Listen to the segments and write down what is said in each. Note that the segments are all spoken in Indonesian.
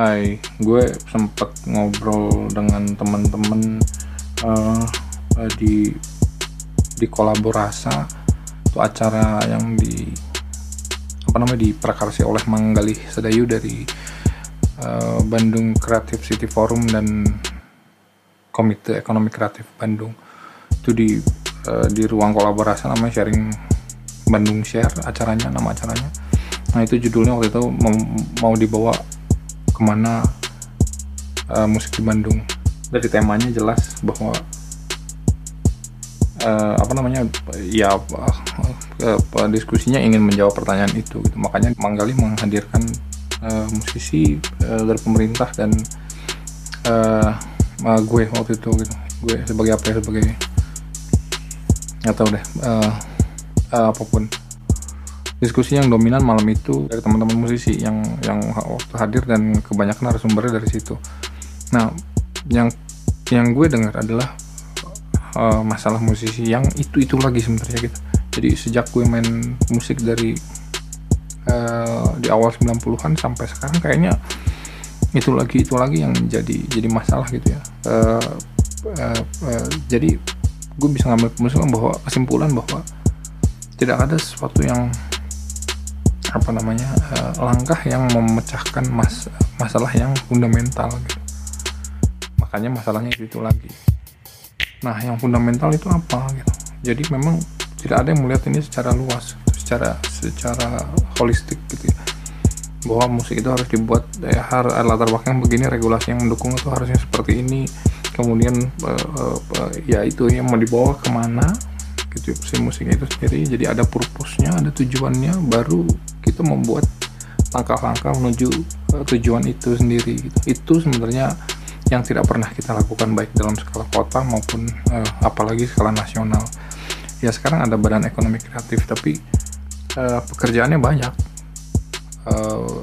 Hai, gue sempet ngobrol dengan temen-temen uh, di di kolaborasa itu acara yang di apa namanya diprakarsi oleh Manggali Sedayu dari uh, Bandung Creative City Forum dan Komite Ekonomi Kreatif Bandung. Itu di uh, di ruang kolaborasi namanya sharing Bandung Share acaranya nama acaranya. Nah itu judulnya waktu itu mau dibawa ke mana uh, musik di Bandung. Dari temanya jelas bahwa uh, apa namanya ya uh, uh, diskusinya ingin menjawab pertanyaan itu gitu. makanya Manggali menghadirkan uh, musisi uh, dari pemerintah dan uh, uh, gue waktu itu gitu. Gue sebagai apa ya sebagai nggak tahu deh uh, uh, apa pun diskusi yang dominan malam itu dari teman-teman musisi yang yang waktu hadir dan kebanyakan narasumbernya dari situ. Nah, yang yang gue dengar adalah uh, masalah musisi yang itu itu lagi sebenarnya gitu. Jadi sejak gue main musik dari uh, di awal 90-an sampai sekarang kayaknya itu lagi itu lagi yang jadi jadi masalah gitu ya. Uh, uh, uh, jadi gue bisa ngambil kesimpulan bahwa kesimpulan bahwa tidak ada sesuatu yang apa namanya uh, langkah yang memecahkan mas masalah yang fundamental gitu. makanya masalahnya itu, itu lagi. Nah yang fundamental itu apa gitu? Jadi memang tidak ada yang melihat ini secara luas secara secara holistik gitu ya. Bahwa musik itu harus dibuat ya harus latar belakang begini regulasi yang mendukung itu harusnya seperti ini. Kemudian uh, uh, ya itu yang mau dibawa ke mana gitu si musiknya itu sendiri. Jadi ada purpose-nya ada tujuannya baru kita membuat langkah-langkah menuju uh, tujuan itu sendiri gitu. itu sebenarnya yang tidak pernah kita lakukan baik dalam skala kota maupun uh, apalagi skala nasional. Ya sekarang ada badan ekonomi kreatif tapi uh, pekerjaannya banyak. Uh,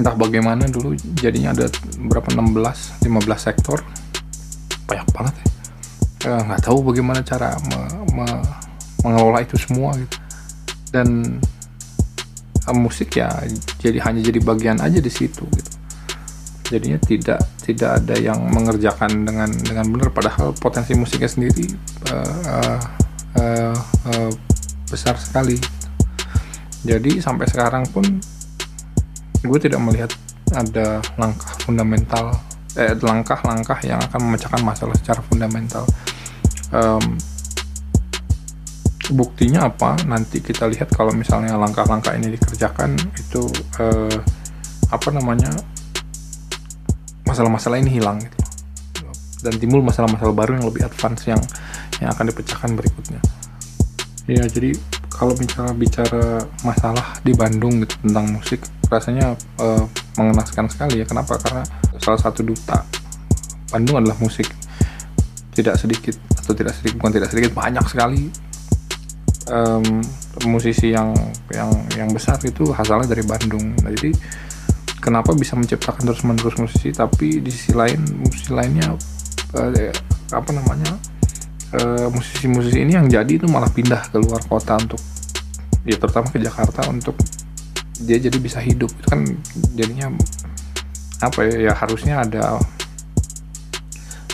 entah bagaimana dulu jadinya ada berapa 16 15 sektor. Banyak banget ya. Nggak tahu bagaimana cara me, me, mengelola itu semua gitu dan uh, musik ya jadi hanya jadi bagian aja di situ gitu. Jadinya tidak tidak ada yang mengerjakan dengan dengan benar. Padahal potensi musiknya sendiri uh, uh, uh, uh, besar sekali. Jadi sampai sekarang pun gue tidak melihat ada langkah fundamental eh langkah-langkah yang akan memecahkan masalah secara fundamental. Um, buktinya apa? Nanti kita lihat kalau misalnya langkah-langkah ini dikerjakan itu eh, apa namanya masalah-masalah ini hilang gitu. Dan timbul masalah-masalah baru yang lebih advance yang yang akan dipecahkan berikutnya. Ya jadi kalau bicara bicara masalah di Bandung gitu tentang musik rasanya eh, mengenaskan sekali ya. Kenapa? Karena salah satu duta Bandung adalah musik. Tidak sedikit atau tidak sedikit bukan tidak sedikit banyak sekali um, musisi yang yang yang besar itu asalnya dari Bandung. Nah, jadi kenapa bisa menciptakan terus menerus musisi tapi di sisi lain musisi lainnya uh, apa namanya uh, musisi-musisi ini yang jadi itu malah pindah ke luar kota untuk ya terutama ke Jakarta untuk dia jadi bisa hidup. Itu kan jadinya apa ya, ya harusnya ada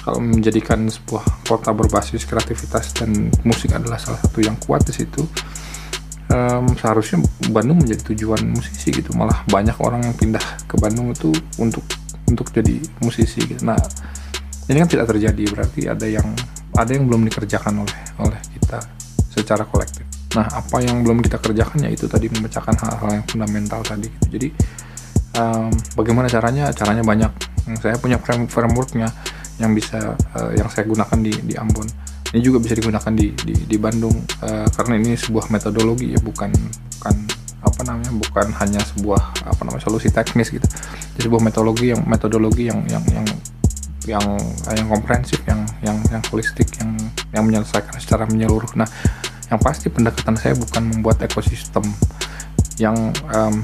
kalau menjadikan sebuah kota berbasis kreativitas dan musik adalah salah satu yang kuat di situ um, seharusnya Bandung menjadi tujuan musisi gitu. Malah banyak orang yang pindah ke Bandung itu untuk untuk jadi musisi gitu. nah ini kan tidak terjadi berarti ada yang ada yang belum dikerjakan oleh oleh kita secara kolektif. Nah apa yang belum kita kerjakan ya itu tadi memecahkan hal-hal yang fundamental tadi gitu. jadi um, bagaimana caranya? Caranya banyak. Saya punya frameworknya yang bisa uh, yang saya gunakan di di Ambon. Ini juga bisa digunakan di di, di Bandung uh, karena ini sebuah metodologi ya bukan bukan apa namanya bukan hanya sebuah apa namanya solusi teknis gitu. Ini sebuah metodologi yang metodologi yang yang yang yang yang komprehensif yang yang yang holistik yang yang menyelesaikan secara menyeluruh. Nah yang pasti pendekatan saya bukan membuat ekosistem yang um,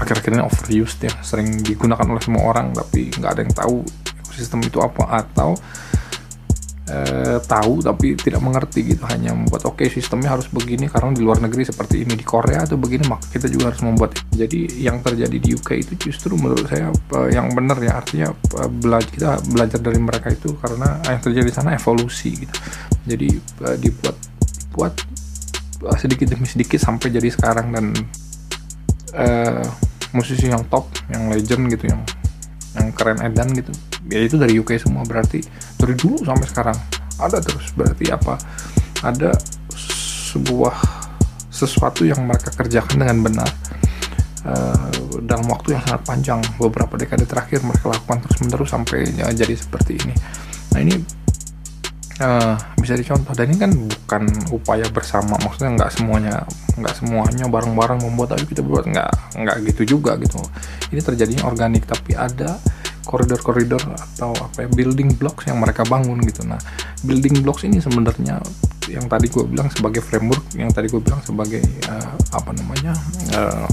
akhir-akhir ini overused ya sering digunakan oleh semua orang tapi nggak ada yang tahu sistem itu apa atau eh, tahu tapi tidak mengerti gitu. Hanya membuat oke okay, sistemnya harus begini karena di luar negeri seperti ini di Korea atau begini maka kita juga harus membuat. Jadi yang terjadi di UK itu justru menurut saya eh, yang benar ya. Artinya eh, belajar kita belajar dari mereka itu karena yang terjadi di sana evolusi gitu. Jadi eh, dibuat eh, sedikit demi sedikit sampai jadi sekarang dan eh, musisi yang top yang legend gitu yang yang keren edan gitu ya itu dari UK semua. Berarti dari dulu sampai sekarang ada terus. Berarti apa? Ada sebuah sesuatu yang mereka kerjakan dengan benar uh, dalam waktu yang sangat panjang. Beberapa dekade terakhir mereka lakukan terus menerus sampai ya, jadi seperti ini. Nah ini uh, bisa dicontoh. Dan ini kan bukan upaya bersama. Maksudnya nggak semuanya nggak semuanya bareng-bareng membuat ayo kita buat nggak nggak gitu juga gitu. Ini terjadinya organik tapi ada koridor-koridor atau apa ya building blocks yang mereka bangun gitu. Nah building blocks ini sebenarnya yang tadi gue bilang sebagai framework yang tadi gue bilang sebagai uh, apa namanya uh,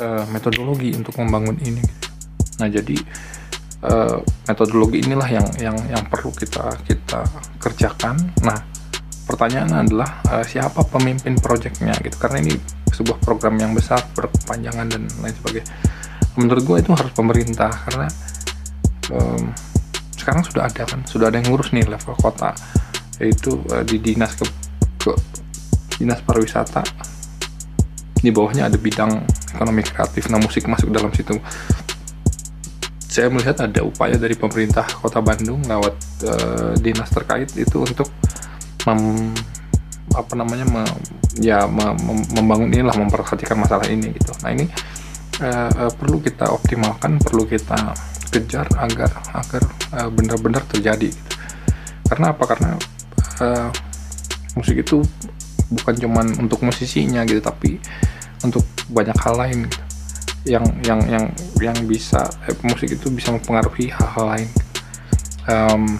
uh, metodologi untuk membangun ini. Nah jadi uh, metodologi inilah yang yang yang perlu kita kita kerjakan. Nah pertanyaan adalah uh, siapa pemimpin proyeknya gitu. Karena ini sebuah program yang besar berkepanjangan dan lain sebagainya menurut gue itu harus pemerintah karena um, sekarang sudah ada kan sudah ada yang ngurus nih level kota yaitu uh, di dinas ke, ke dinas pariwisata. Di bawahnya ada bidang ekonomi kreatif nah musik masuk dalam situ. Saya melihat ada upaya dari pemerintah kota Bandung lewat uh, dinas terkait itu untuk mem, apa namanya me, ya mem, membangun inilah memperhatikan masalah ini gitu. Nah ini uh, uh, perlu kita optimalkan, perlu kita kejar agar agar uh, benar-benar terjadi. Gitu. Karena apa? Karena uh, musik itu bukan cuman untuk musisinya gitu, tapi untuk banyak hal lain gitu. yang yang yang yang bisa eh, musik itu bisa mempengaruhi hal-hal lain. Um,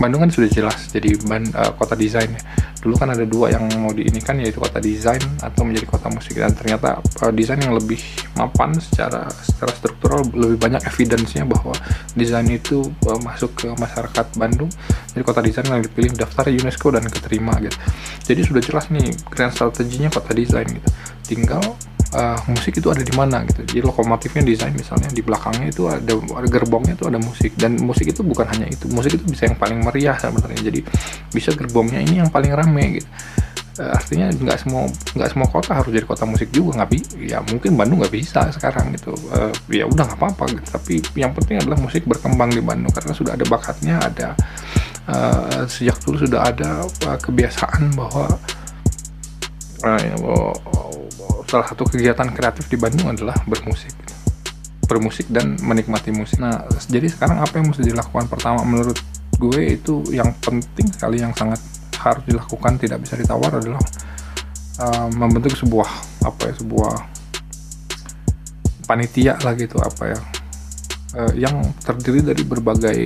Bandung kan sudah jelas jadi ban, uh, kota desain ya dulu kan ada dua yang mau diinikan yaitu kota desain atau menjadi kota musik. Dan ternyata uh, desain yang lebih mapan secara secara struktural lebih banyak evidence-nya bahwa desain itu uh, masuk ke masyarakat Bandung. Jadi kota desain yang dipilih daftar UNESCO dan keterima gitu. Jadi sudah jelas nih grand strateginya kota desain gitu. Tinggal uh, musik itu ada di mana gitu. Jadi lokomotifnya desain misalnya di belakangnya itu ada, gerbongnya itu ada musik dan musik itu bukan hanya itu. Musik itu bisa yang paling meriah sebenarnya. Jadi bisa gerbongnya ini yang paling rame gitu. Uh, artinya nggak semua nggak semua kota harus jadi kota musik juga nggak ya mungkin Bandung nggak bisa sekarang gitu uh, ya udah nggak apa-apa gitu. tapi yang penting adalah musik berkembang di Bandung karena sudah ada bakatnya ada uh, sejak dulu sudah ada uh, kebiasaan bahwa uh, salah satu kegiatan kreatif di Bandung adalah bermusik. Bermusik dan menikmati musik. Nah jadi sekarang apa yang mesti dilakukan? Pertama menurut gue itu yang penting sekali yang sangat harus dilakukan tidak bisa ditawar adalah uh, membentuk sebuah apa ya sebuah panitia lah gitu apa ya uh, yang terdiri dari berbagai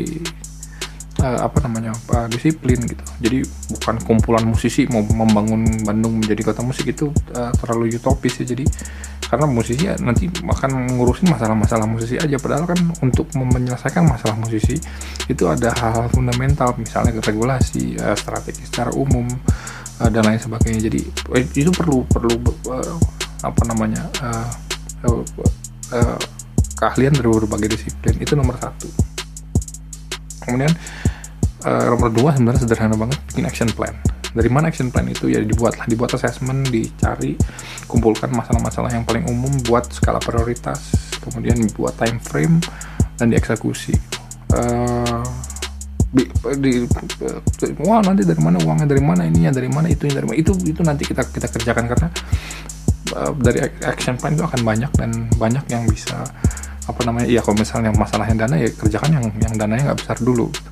uh, apa namanya uh, disiplin gitu. Jadi bukan kumpulan musisi mau membangun Bandung menjadi kota musik itu uh, terlalu utopis ya. Jadi karena musisi ya nanti akan ngurusin masalah-masalah musisi aja. Padahal kan untuk menyelesaikan masalah musisi itu ada hal-hal fundamental misalnya regulasi uh, strategi secara umum uh, dan lain sebagainya. Jadi itu perlu perlu uh, apa namanya uh, uh, uh, keahlian dari berbagai disiplin. Itu nomor satu. Kemudian uh, nomor dua sebenarnya sederhana banget bikin action plan. Dari mana action plan itu? Ya dibuatlah dibuat assessment dicari kumpulkan masalah-masalah yang paling umum buat skala prioritas kemudian buat time frame dan dieksekusi. Uh, di, di, wah nanti dari mana uangnya dari mana ininya dari mana itu dari mana itu itu nanti kita kita kerjakan karena uh, dari action plan itu akan banyak dan banyak yang bisa apa namanya iya kalau misalnya masalah yang dana ya kerjakan yang yang dananya nggak besar dulu. gitu.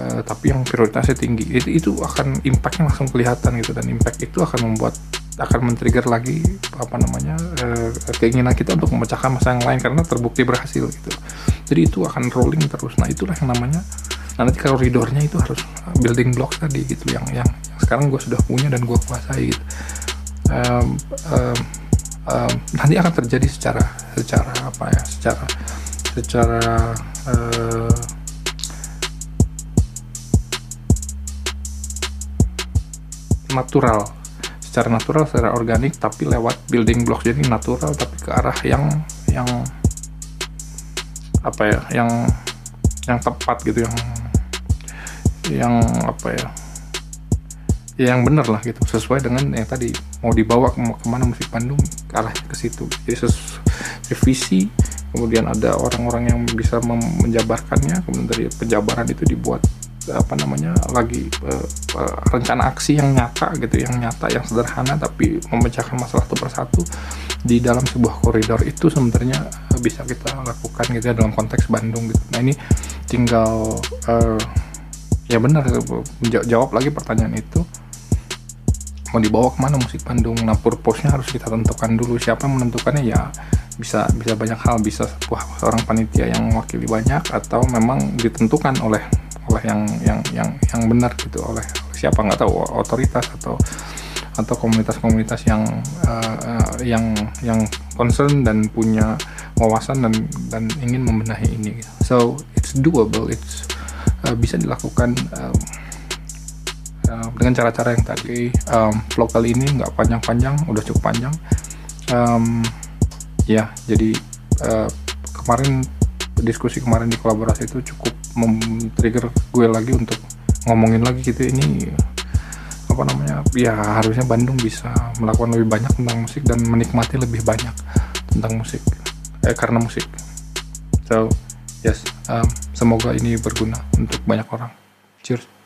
Uh, tapi yang prioritasnya tinggi. Itu itu akan impactnya langsung kelihatan gitu dan impact itu akan membuat akan men-trigger lagi apa namanya uh, keinginan kita untuk memecahkan masalah yang lain karena terbukti berhasil gitu. Jadi itu akan rolling terus. Nah itulah yang namanya nah nanti koridornya itu harus building blocks tadi gitu yang yang, yang sekarang gue sudah punya dan gue kuasai gitu. Um, um, um, nanti akan terjadi secara secara apa ya secara secara uh, natural. Secara natural secara organik tapi lewat building blocks. Jadi natural tapi ke arah yang yang apa ya yang yang tepat gitu yang yang apa ya ya yang benar lah gitu. Sesuai dengan yang tadi mau dibawa ke ke mana musik Bandung ke arah ke situ. Jadi revisi kemudian ada orang-orang yang bisa menjabarkannya kemudian dari penjabaran itu dibuat apa namanya lagi uh, uh, rencana aksi yang nyata gitu yang nyata yang sederhana tapi memecahkan masalah satu persatu di dalam sebuah koridor itu sebenarnya bisa kita lakukan gitu ya dalam konteks Bandung gitu. Nah ini tinggal uh, ya benar jawab lagi pertanyaan itu. Mau dibawa ke mana musik Bandung? Nah purpose-nya harus kita tentukan dulu. Siapa yang menentukannya? Ya bisa bisa banyak hal. Bisa sebuah seorang panitia yang mewakili banyak atau memang ditentukan oleh oleh yang yang yang yang benar gitu oleh siapa nggak tahu otoritas atau atau komunitas-komunitas yang uh, yang yang concern dan punya wawasan dan dan ingin membenahi ini. So it's doable it's uh, bisa dilakukan um, uh, dengan cara-cara yang tadi um, vlog kali ini nggak panjang-panjang udah cukup panjang. Um, ya jadi uh, kemarin diskusi kemarin di kolaborasi itu cukup mem-trigger gue lagi untuk ngomongin lagi gitu. Ini apa namanya ya harusnya Bandung bisa melakukan lebih banyak tentang musik dan menikmati lebih banyak tentang musik. Eh karena musik. So yes um, semoga ini berguna untuk banyak orang. Cheers